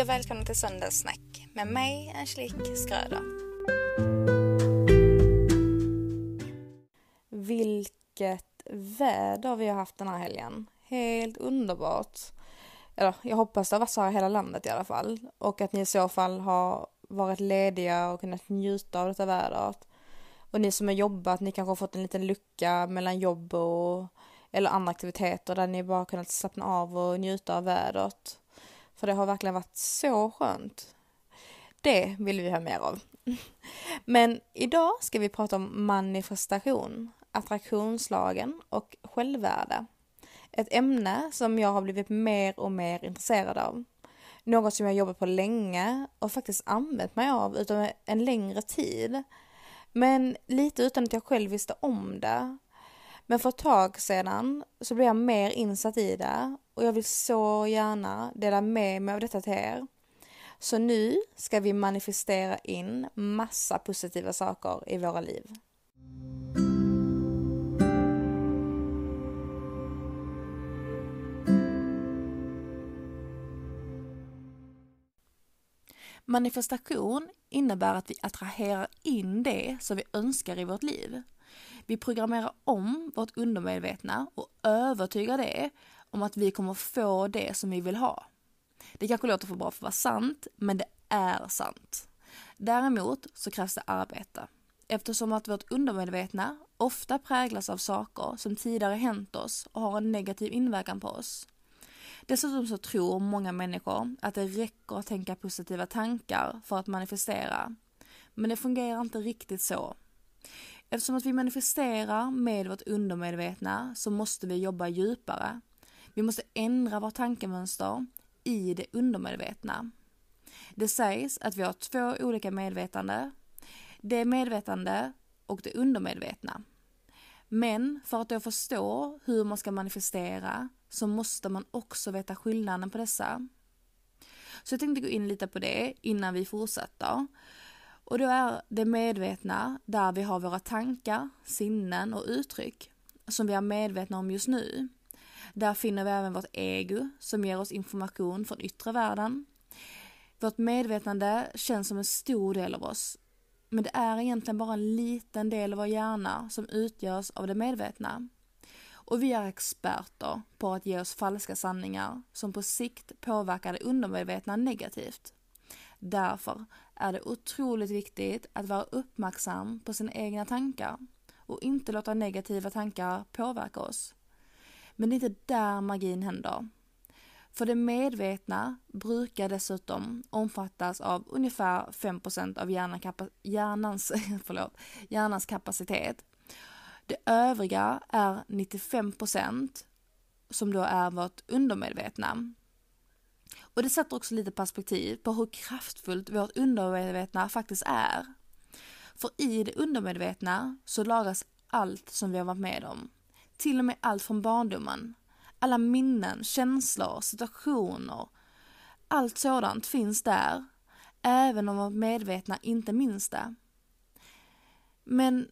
Hej och välkomna till Söndagssnack med mig Angelique Skröder. Vilket väder vi har haft den här helgen. Helt underbart. Eller jag hoppas det har varit så här i hela landet i alla fall. Och att ni i så fall har varit lediga och kunnat njuta av detta vädret. Och ni som har jobbat, ni kanske har fått en liten lucka mellan jobb och eller andra aktiviteter där ni bara kunnat slappna av och njuta av vädret. För det har verkligen varit så skönt. Det vill vi ha mer av. Men idag ska vi prata om manifestation, attraktionslagen och självvärde. Ett ämne som jag har blivit mer och mer intresserad av. Något som jag jobbat på länge och faktiskt använt mig av utan en längre tid. Men lite utan att jag själv visste om det. Men för ett tag sedan så blev jag mer insatt i det och jag vill så gärna dela med mig av detta till er. Så nu ska vi manifestera in massa positiva saker i våra liv. Manifestation innebär att vi attraherar in det som vi önskar i vårt liv. Vi programmerar om vårt undermedvetna och övertygar det om att vi kommer få det som vi vill ha. Det kanske låter för bra för att vara sant, men det är sant. Däremot så krävs det arbete. Eftersom att vårt undermedvetna ofta präglas av saker som tidigare hänt oss och har en negativ inverkan på oss. Dessutom så tror många människor att det räcker att tänka positiva tankar för att manifestera. Men det fungerar inte riktigt så. Eftersom att vi manifesterar med vårt undermedvetna så måste vi jobba djupare. Vi måste ändra vårt tankemönster i det undermedvetna. Det sägs att vi har två olika medvetande. Det medvetande och det undermedvetna. Men för att då förstå hur man ska manifestera så måste man också veta skillnaden på dessa. Så jag tänkte gå in lite på det innan vi fortsätter. Och då är det medvetna där vi har våra tankar, sinnen och uttryck som vi är medvetna om just nu. Där finner vi även vårt ego som ger oss information från yttre världen. Vårt medvetande känns som en stor del av oss. Men det är egentligen bara en liten del av vår hjärna som utgörs av det medvetna. Och vi är experter på att ge oss falska sanningar som på sikt påverkar det undermedvetna negativt. Därför är det otroligt viktigt att vara uppmärksam på sina egna tankar och inte låta negativa tankar påverka oss. Men det är inte där magin händer. För det medvetna brukar dessutom omfattas av ungefär 5% av hjärnans, förlåt, hjärnans kapacitet. Det övriga är 95% som då är vårt undermedvetna. Och det sätter också lite perspektiv på hur kraftfullt vårt undermedvetna faktiskt är. För i det undermedvetna så lagras allt som vi har varit med om. Till och med allt från barndomen. Alla minnen, känslor, situationer. Allt sådant finns där, även om vårt medvetna inte minns det. Men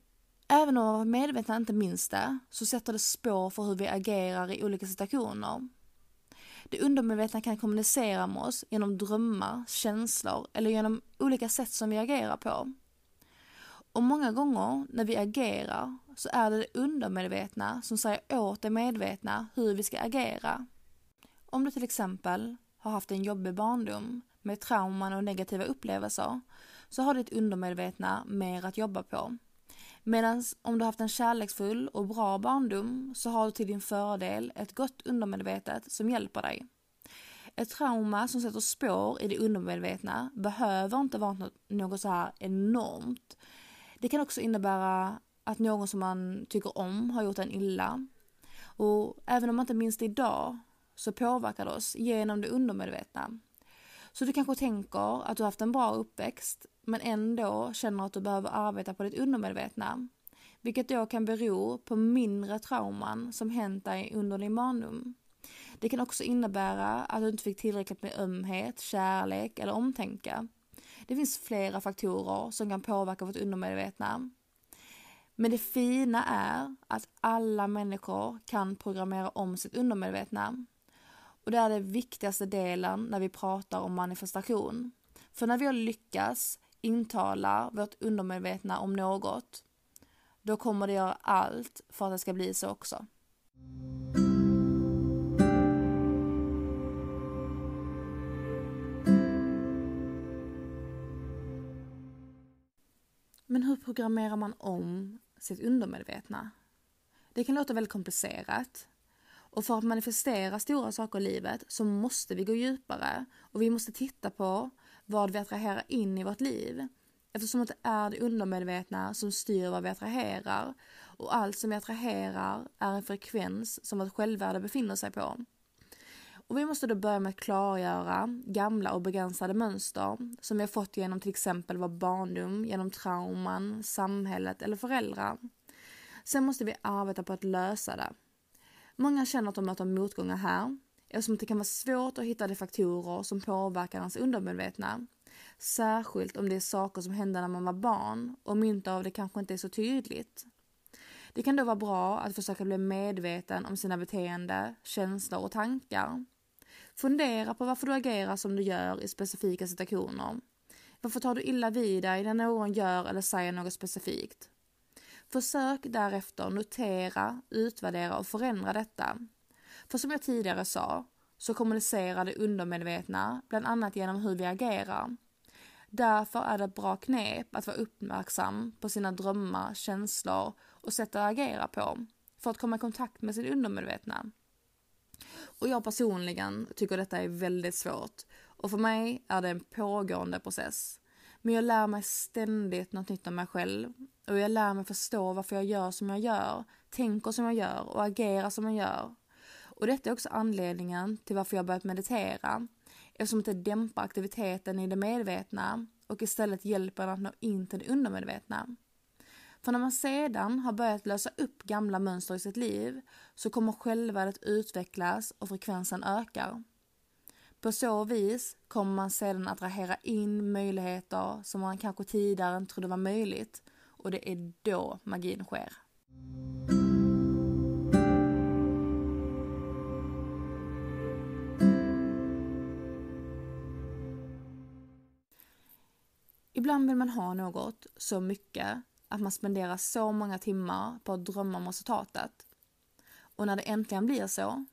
även om vårt medvetna inte minns det, så sätter det spår för hur vi agerar i olika situationer. Det undermedvetna kan kommunicera med oss genom drömmar, känslor eller genom olika sätt som vi agerar på. Och många gånger när vi agerar så är det det undermedvetna som säger åt det medvetna hur vi ska agera. Om du till exempel har haft en jobbig barndom med trauman och negativa upplevelser så har ditt undermedvetna mer att jobba på. Medan om du har haft en kärleksfull och bra barndom så har du till din fördel ett gott undermedvetet som hjälper dig. Ett trauma som sätter spår i det undermedvetna behöver inte vara något, något så här enormt. Det kan också innebära att någon som man tycker om har gjort en illa. Och även om man inte minns det idag så påverkar det oss genom det undermedvetna. Så du kanske tänker att du haft en bra uppväxt men ändå känner att du behöver arbeta på ditt undermedvetna. Vilket då kan bero på mindre trauman som hänt dig under din barndom. Det kan också innebära att du inte fick tillräckligt med ömhet, kärlek eller omtänka. Det finns flera faktorer som kan påverka vårt undermedvetna. Men det fina är att alla människor kan programmera om sitt undermedvetna. Och det är den viktigaste delen när vi pratar om manifestation. För när vi har lyckats intala vårt undermedvetna om något, då kommer det göra allt för att det ska bli så också. Men hur programmerar man om sitt undermedvetna? Det kan låta väldigt komplicerat. Och för att manifestera stora saker i livet så måste vi gå djupare och vi måste titta på vad vi attraherar in i vårt liv. Eftersom det är det undermedvetna som styr vad vi attraherar och allt som vi attraherar är en frekvens som vårt självvärde befinner sig på. Och vi måste då börja med att klargöra gamla och begränsade mönster som vi har fått genom till exempel vår barndom, genom trauman, samhället eller föräldrar. Sen måste vi arbeta på att lösa det. Många känner att de möter motgångar här eftersom det kan vara svårt att hitta de faktorer som påverkar ens undermedvetna. Särskilt om det är saker som hände när man var barn och mynt av det kanske inte är så tydligt. Det kan då vara bra att försöka bli medveten om sina beteende, känslor och tankar. Fundera på varför du agerar som du gör i specifika situationer. Varför tar du illa vid dig när någon gör eller säger något specifikt? Försök därefter notera, utvärdera och förändra detta. För som jag tidigare sa, så kommunicerar det undermedvetna bland annat genom hur vi agerar. Därför är det ett bra knep att vara uppmärksam på sina drömmar, känslor och sätt att agera på för att komma i kontakt med sitt undermedvetna. Och jag personligen tycker detta är väldigt svårt och för mig är det en pågående process. Men jag lär mig ständigt något nytt om mig själv och jag lär mig förstå varför jag gör som jag gör, tänker som jag gör och agerar som jag gör. Och detta är också anledningen till varför jag börjat meditera eftersom det dämpar aktiviteten i det medvetna och istället hjälper den att nå in till det undermedvetna. För när man sedan har börjat lösa upp gamla mönster i sitt liv så kommer självvärdet utvecklas och frekvensen ökar. På så vis kommer man sedan attrahera in möjligheter som man kanske tidigare inte trodde var möjligt och det är då magin sker. Ibland vill man ha något så mycket att man spenderar så många timmar på att drömma om resultatet. Och när det äntligen blir så,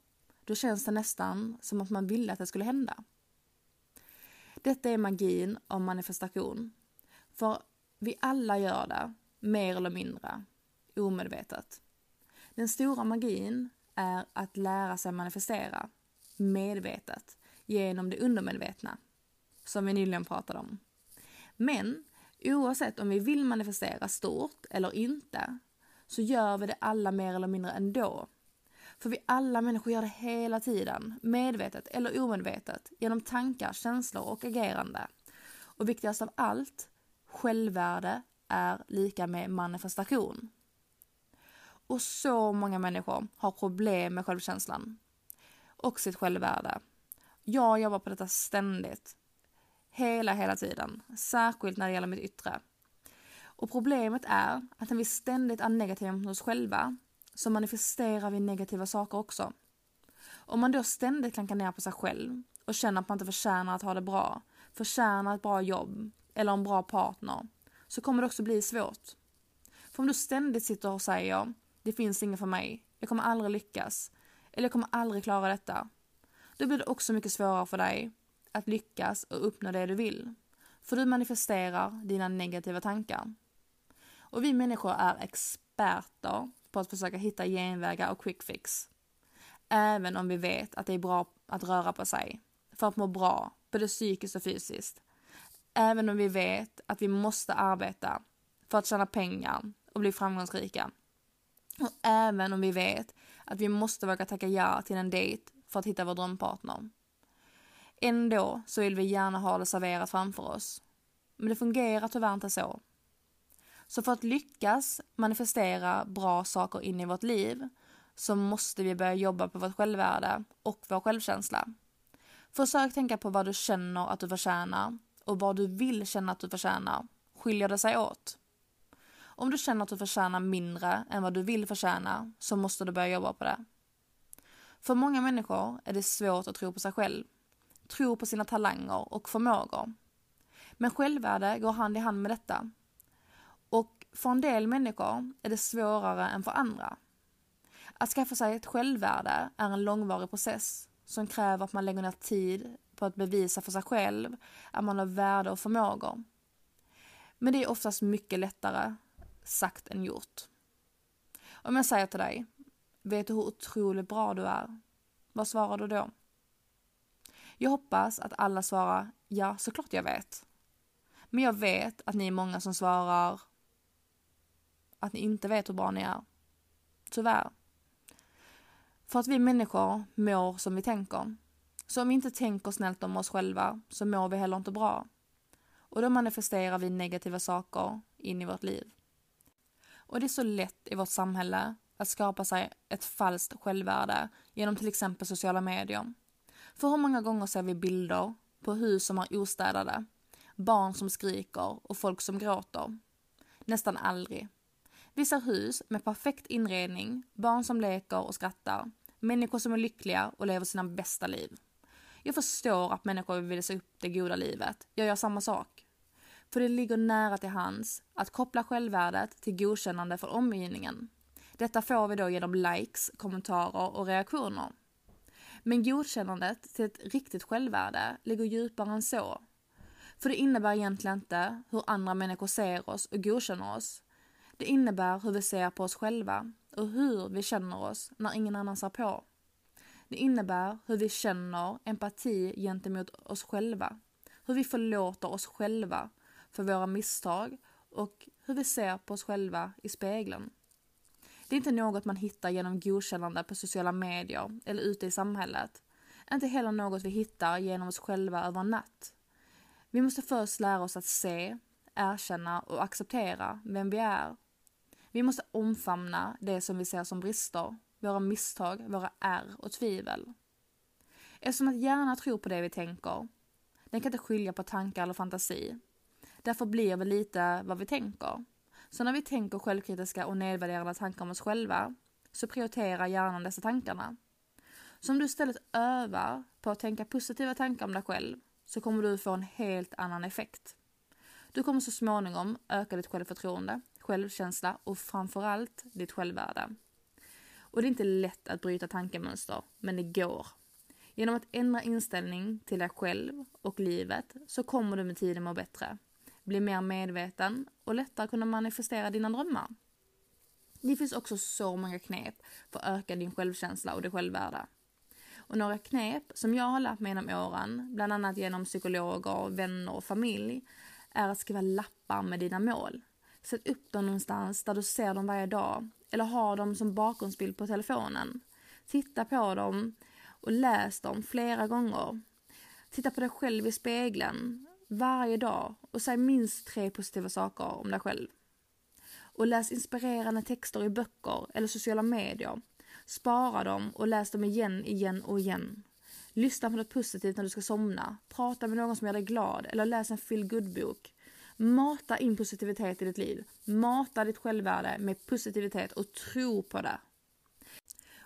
då känns det nästan som att man ville att det skulle hända. Detta är magin av manifestation. För vi alla gör det, mer eller mindre, omedvetet. Den stora magin är att lära sig manifestera, medvetet, genom det undermedvetna, som vi nyligen pratade om. Men oavsett om vi vill manifestera stort eller inte så gör vi det alla mer eller mindre ändå. För vi alla människor gör det hela tiden, medvetet eller omedvetet, genom tankar, känslor och agerande. Och viktigast av allt, självvärde är lika med manifestation. Och så många människor har problem med självkänslan och sitt självvärde. Jag jobbar på detta ständigt. Hela, hela tiden. Särskilt när det gäller mitt yttre. Och problemet är att när vi ständigt är negativa mot oss själva så manifesterar vi negativa saker också. Om man då ständigt klankar ner på sig själv och känner att man inte förtjänar att ha det bra, förtjänar ett bra jobb eller en bra partner, så kommer det också bli svårt. För om du ständigt sitter och säger det finns inget för mig, jag kommer aldrig lyckas, eller jag kommer aldrig klara detta, då blir det också mycket svårare för dig att lyckas och uppnå det du vill. För du manifesterar dina negativa tankar. Och vi människor är experter på att försöka hitta genvägar och quick fix. Även om vi vet att det är bra att röra på sig för att må bra, både psykiskt och fysiskt. Även om vi vet att vi måste arbeta för att tjäna pengar och bli framgångsrika. Och även om vi vet att vi måste våga tacka ja till en dejt för att hitta vår drömpartner. Ändå så vill vi gärna ha det serverat framför oss. Men det fungerar tyvärr inte så. Så för att lyckas manifestera bra saker in i vårt liv så måste vi börja jobba på vårt självvärde och vår självkänsla. Försök tänka på vad du känner att du förtjänar och vad du vill känna att du förtjänar. Skiljer det sig åt? Om du känner att du förtjänar mindre än vad du vill förtjäna så måste du börja jobba på det. För många människor är det svårt att tro på sig själv, tror på sina talanger och förmågor. Men självvärde går hand i hand med detta. Och för en del människor är det svårare än för andra. Att skaffa sig ett självvärde är en långvarig process som kräver att man lägger ner tid på att bevisa för sig själv att man har värde och förmågor. Men det är oftast mycket lättare sagt än gjort. Om jag säger till dig, vet du hur otroligt bra du är? Vad svarar du då? Jag hoppas att alla svarar, ja såklart jag vet. Men jag vet att ni är många som svarar att ni inte vet hur bra ni är. Tyvärr. För att vi människor mår som vi tänker. Så om vi inte tänker snällt om oss själva så mår vi heller inte bra. Och då manifesterar vi negativa saker in i vårt liv. Och det är så lätt i vårt samhälle att skapa sig ett falskt självvärde genom till exempel sociala medier. För hur många gånger ser vi bilder på hus som är ostädade, barn som skriker och folk som gråter? Nästan aldrig. Vi ser hus med perfekt inredning, barn som leker och skrattar, människor som är lyckliga och lever sina bästa liv. Jag förstår att människor vill visa upp det goda livet. Jag gör samma sak. För det ligger nära till hands att koppla självvärdet till godkännande för omgivningen. Detta får vi då genom likes, kommentarer och reaktioner. Men godkännandet till ett riktigt självvärde ligger djupare än så. För det innebär egentligen inte hur andra människor ser oss och godkänner oss. Det innebär hur vi ser på oss själva och hur vi känner oss när ingen annan ser på. Det innebär hur vi känner empati gentemot oss själva. Hur vi förlåter oss själva för våra misstag och hur vi ser på oss själva i spegeln. Det är inte något man hittar genom godkännande på sociala medier eller ute i samhället. Inte heller något vi hittar genom oss själva över en natt. Vi måste först lära oss att se, erkänna och acceptera vem vi är. Vi måste omfamna det som vi ser som brister, våra misstag, våra ärr och tvivel. Eftersom att hjärnan tror på det vi tänker, den kan inte skilja på tankar eller fantasi. Därför blir vi lite vad vi tänker. Så när vi tänker självkritiska och nedvärderande tankar om oss själva så prioriterar hjärnan dessa tankarna. Så om du istället övar på att tänka positiva tankar om dig själv så kommer du få en helt annan effekt. Du kommer så småningom öka ditt självförtroende, självkänsla och framförallt ditt självvärde. Och det är inte lätt att bryta tankemönster, men det går. Genom att ändra inställning till dig själv och livet så kommer du med tiden må bättre bli mer medveten och lättare kunna manifestera dina drömmar. Det finns också så många knep för att öka din självkänsla och det självvärde. Och några knep som jag har lärt mig genom åren, bland annat genom psykologer, vänner och familj, är att skriva lappar med dina mål. Sätt upp dem någonstans där du ser dem varje dag eller ha dem som bakgrundsbild på telefonen. Titta på dem och läs dem flera gånger. Titta på dig själv i spegeln varje dag och säg minst tre positiva saker om dig själv. Och läs inspirerande texter i böcker eller sociala medier. Spara dem och läs dem igen, igen och igen. Lyssna på något positivt när du ska somna. Prata med någon som gör dig glad eller läs en feel good bok Mata in positivitet i ditt liv. Mata ditt självvärde med positivitet och tro på det.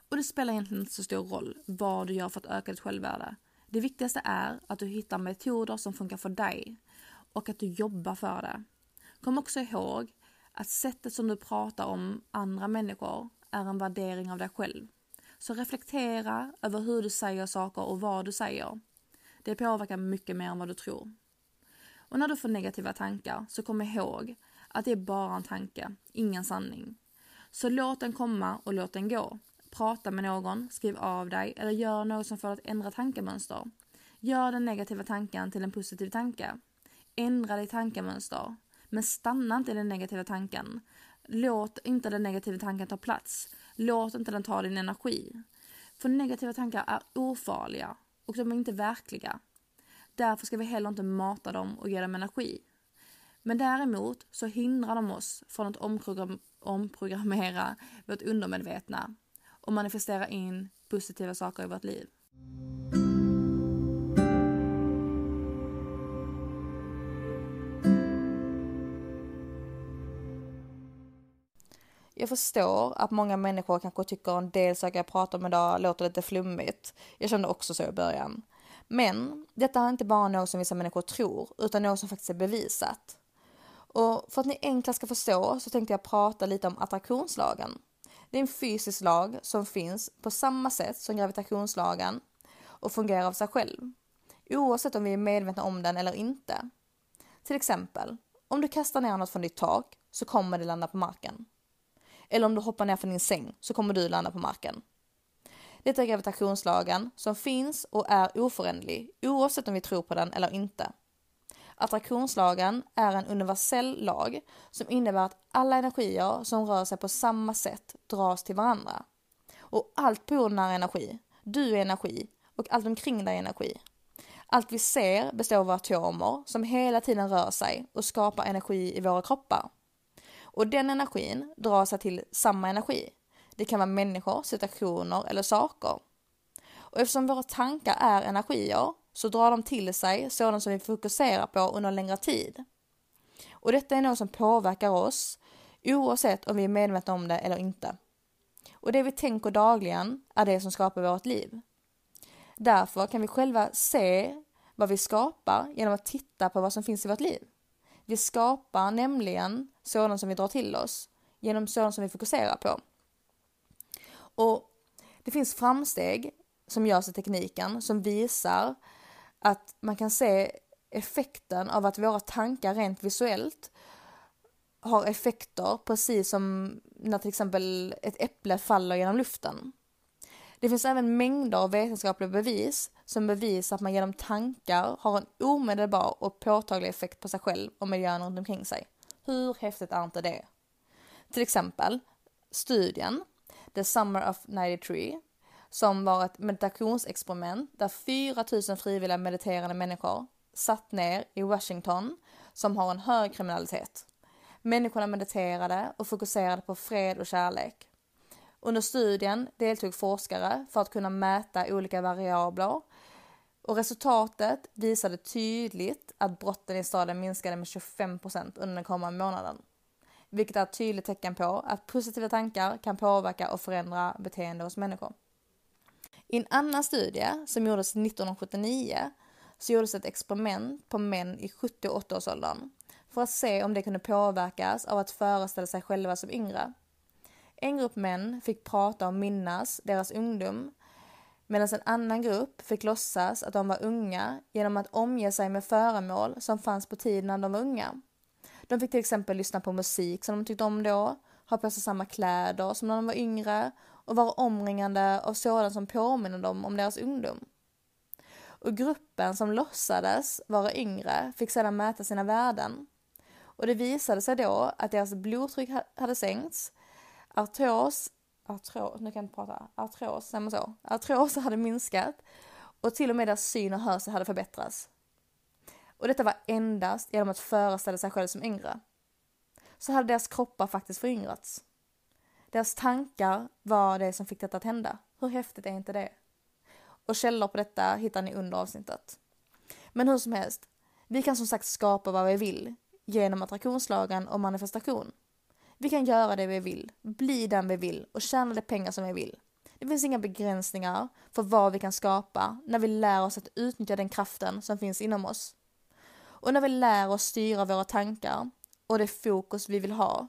Och det spelar egentligen inte så stor roll vad du gör för att öka ditt självvärde. Det viktigaste är att du hittar metoder som funkar för dig och att du jobbar för det. Kom också ihåg att sättet som du pratar om andra människor är en värdering av dig själv. Så reflektera över hur du säger saker och vad du säger. Det påverkar mycket mer än vad du tror. Och när du får negativa tankar så kom ihåg att det är bara en tanke, ingen sanning. Så låt den komma och låt den gå. Prata med någon, skriv av dig eller gör något som får dig att ändra tankemönster. Gör den negativa tanken till en positiv tanke. Ändra ditt tankemönster. Men stanna inte i den negativa tanken. Låt inte den negativa tanken ta plats. Låt inte den ta din energi. För negativa tankar är ofarliga och de är inte verkliga. Därför ska vi heller inte mata dem och ge dem energi. Men däremot så hindrar de oss från att omprogrammera vårt undermedvetna och manifestera in positiva saker i vårt liv. jag förstår att många människor kanske tycker en del saker jag pratar om idag låter lite flummigt. Jag kände också så i början. Men detta är inte bara något som vissa människor tror, utan något som faktiskt är bevisat. Och för att ni enklast ska förstå så tänkte jag prata lite om attraktionslagen. Det är en fysisk lag som finns på samma sätt som gravitationslagen och fungerar av sig själv. Oavsett om vi är medvetna om den eller inte. Till exempel, om du kastar ner något från ditt tak så kommer det landa på marken. Eller om du hoppar ner från din säng så kommer du landa på marken. Detta är gravitationslagen som finns och är oföränderlig oavsett om vi tror på den eller inte. Attraktionslagen är en universell lag som innebär att alla energier som rör sig på samma sätt dras till varandra. Och allt på jorden är energi. Du är energi och allt omkring dig är energi. Allt vi ser består av atomer som hela tiden rör sig och skapar energi i våra kroppar. Och den energin drar sig till samma energi. Det kan vara människor, situationer eller saker. Och eftersom våra tankar är energier så drar de till sig sådant som vi fokuserar på under en längre tid. Och detta är något som påverkar oss oavsett om vi är medvetna om det eller inte. Och det vi tänker dagligen är det som skapar vårt liv. Därför kan vi själva se vad vi skapar genom att titta på vad som finns i vårt liv. Vi skapar nämligen sådant som vi drar till oss genom sådant som vi fokuserar på. Och det finns framsteg som görs i tekniken som visar att man kan se effekten av att våra tankar rent visuellt har effekter precis som när till exempel ett äpple faller genom luften. Det finns även mängder av vetenskapliga bevis som bevisar att man genom tankar har en omedelbar och påtaglig effekt på sig själv och miljön runt omkring sig. Hur häftigt är inte det? Till exempel studien The Summer of 93 som var ett meditationsexperiment där 4000 frivilliga mediterande människor satt ner i Washington som har en hög kriminalitet. Människorna mediterade och fokuserade på fred och kärlek. Under studien deltog forskare för att kunna mäta olika variabler och resultatet visade tydligt att brotten i staden minskade med 25 procent under den kommande månaden. Vilket är ett tydligt tecken på att positiva tankar kan påverka och förändra beteende hos människor. I en annan studie som gjordes 1979 så gjordes ett experiment på män i 70 och 80-årsåldern för att se om det kunde påverkas av att föreställa sig själva som yngre. En grupp män fick prata och minnas deras ungdom medan en annan grupp fick låtsas att de var unga genom att omge sig med föremål som fanns på tiden när de var unga. De fick till exempel lyssna på musik som de tyckte om då, ha på sig samma kläder som när de var yngre och vara omringande av sådant som påminner dem om deras ungdom. Och gruppen som låtsades vara yngre fick sedan mäta sina värden. Och det visade sig då att deras blodtryck hade sänkts, artros, artros, nu kan jag inte prata, artros, säger man så? Artros hade minskat och till och med deras syn och hörsel hade förbättrats. Och detta var endast genom att föreställa sig själv som yngre. Så hade deras kroppar faktiskt föryngrats. Deras tankar var det som fick detta att hända. Hur häftigt är inte det? Och källor på detta hittar ni under avsnittet. Men hur som helst, vi kan som sagt skapa vad vi vill genom attraktionslagen och manifestation. Vi kan göra det vi vill, bli den vi vill och tjäna de pengar som vi vill. Det finns inga begränsningar för vad vi kan skapa när vi lär oss att utnyttja den kraften som finns inom oss. Och när vi lär oss styra våra tankar och det fokus vi vill ha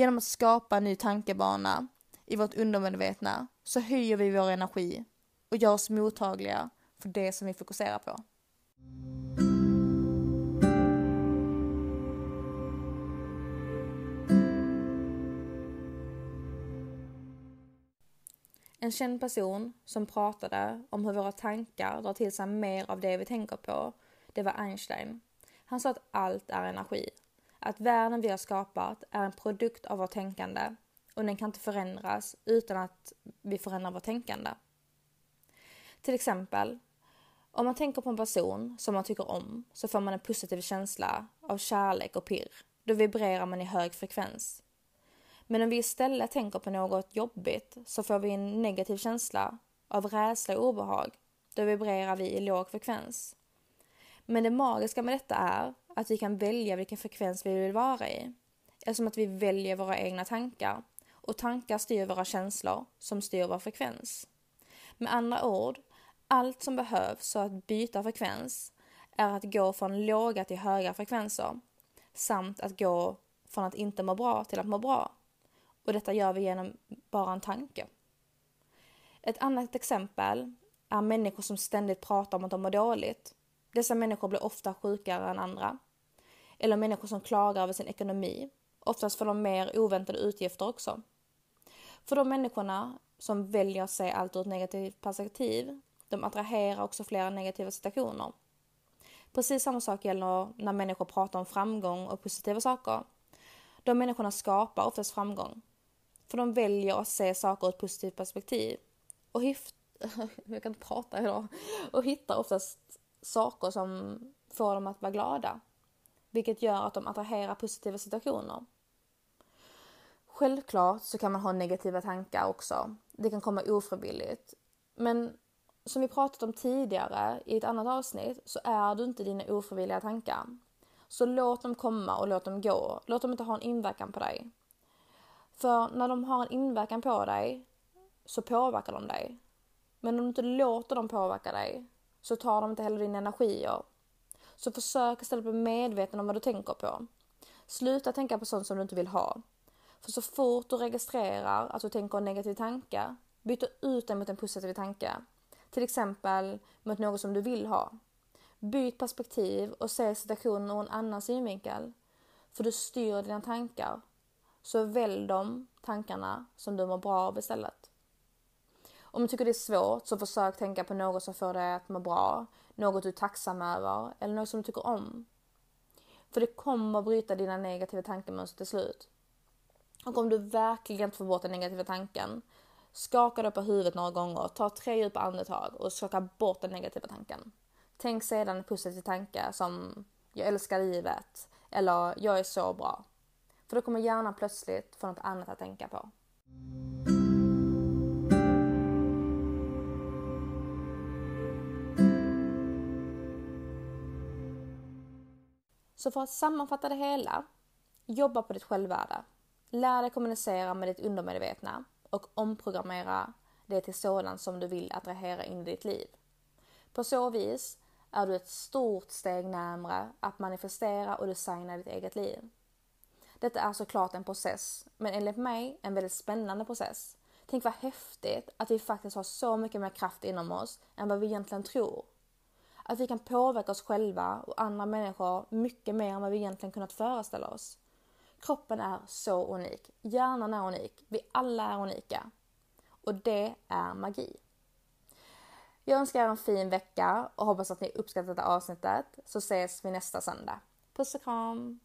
Genom att skapa en ny tankebana i vårt undermedvetna så höjer vi vår energi och gör oss mottagliga för det som vi fokuserar på. En känd person som pratade om hur våra tankar drar till sig mer av det vi tänker på, det var Einstein. Han sa att allt är energi att världen vi har skapat är en produkt av vårt tänkande och den kan inte förändras utan att vi förändrar vårt tänkande. Till exempel, om man tänker på en person som man tycker om så får man en positiv känsla av kärlek och pirr. Då vibrerar man i hög frekvens. Men om vi istället tänker på något jobbigt så får vi en negativ känsla av rädsla och obehag. Då vibrerar vi i låg frekvens. Men det magiska med detta är att vi kan välja vilken frekvens vi vill vara i. eftersom att vi väljer våra egna tankar och tankar styr våra känslor som styr vår frekvens. Med andra ord, allt som behövs för att byta frekvens är att gå från låga till höga frekvenser samt att gå från att inte må bra till att må bra. Och detta gör vi genom bara en tanke. Ett annat exempel är människor som ständigt pratar om att de mår dåligt. Dessa människor blir ofta sjukare än andra. Eller människor som klagar över sin ekonomi. Oftast får de mer oväntade utgifter också. För de människorna som väljer att se allt ur ett negativt perspektiv, de attraherar också flera negativa situationer. Precis samma sak gäller när människor pratar om framgång och positiva saker. De människorna skapar oftast framgång. För de väljer att se saker ur ett positivt perspektiv. Och jag kan inte prata idag. Och hittar oftast saker som får dem att vara glada. Vilket gör att de attraherar positiva situationer. Självklart så kan man ha negativa tankar också. Det kan komma ofrivilligt. Men som vi pratat om tidigare i ett annat avsnitt så är du inte dina ofrivilliga tankar. Så låt dem komma och låt dem gå. Låt dem inte ha en inverkan på dig. För när de har en inverkan på dig så påverkar de dig. Men om du inte låter dem påverka dig så tar de inte heller dina energier. Så försök istället bli medveten om vad du tänker på. Sluta tänka på sånt som du inte vill ha. För så fort du registrerar att du tänker en negativ tanke, byt ut den mot en positiv tanke. Till exempel mot något som du vill ha. Byt perspektiv och se situationen ur en annan synvinkel. För du styr dina tankar. Så välj de tankarna som du mår bra av istället. Om du tycker det är svårt så försök tänka på något som får dig att må bra, något du är tacksam över eller något som du tycker om. För det kommer bryta dina negativa tankemönster till slut. Och om du verkligen inte får bort den negativa tanken, skaka dig på huvudet några gånger, ta tre djupa andetag och skaka bort den negativa tanken. Tänk sedan en positiv tanke som jag älskar livet eller jag är så bra. För då kommer hjärnan plötsligt få något annat att tänka på. Så för att sammanfatta det hela, jobba på ditt självvärde. Lär dig kommunicera med ditt undermedvetna och omprogrammera det till sådant som du vill attrahera in i ditt liv. På så vis är du ett stort steg närmre att manifestera och designa ditt eget liv. Detta är såklart en process, men enligt mig en väldigt spännande process. Tänk vad häftigt att vi faktiskt har så mycket mer kraft inom oss än vad vi egentligen tror. Att vi kan påverka oss själva och andra människor mycket mer än vad vi egentligen kunnat föreställa oss. Kroppen är så unik. Hjärnan är unik. Vi alla är unika. Och det är magi. Jag önskar er en fin vecka och hoppas att ni uppskattat detta avsnittet. Så ses vi nästa söndag. Puss och kram!